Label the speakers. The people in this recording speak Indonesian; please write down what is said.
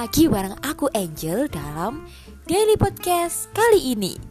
Speaker 1: Lagi bareng aku Angel dalam Daily Podcast kali ini.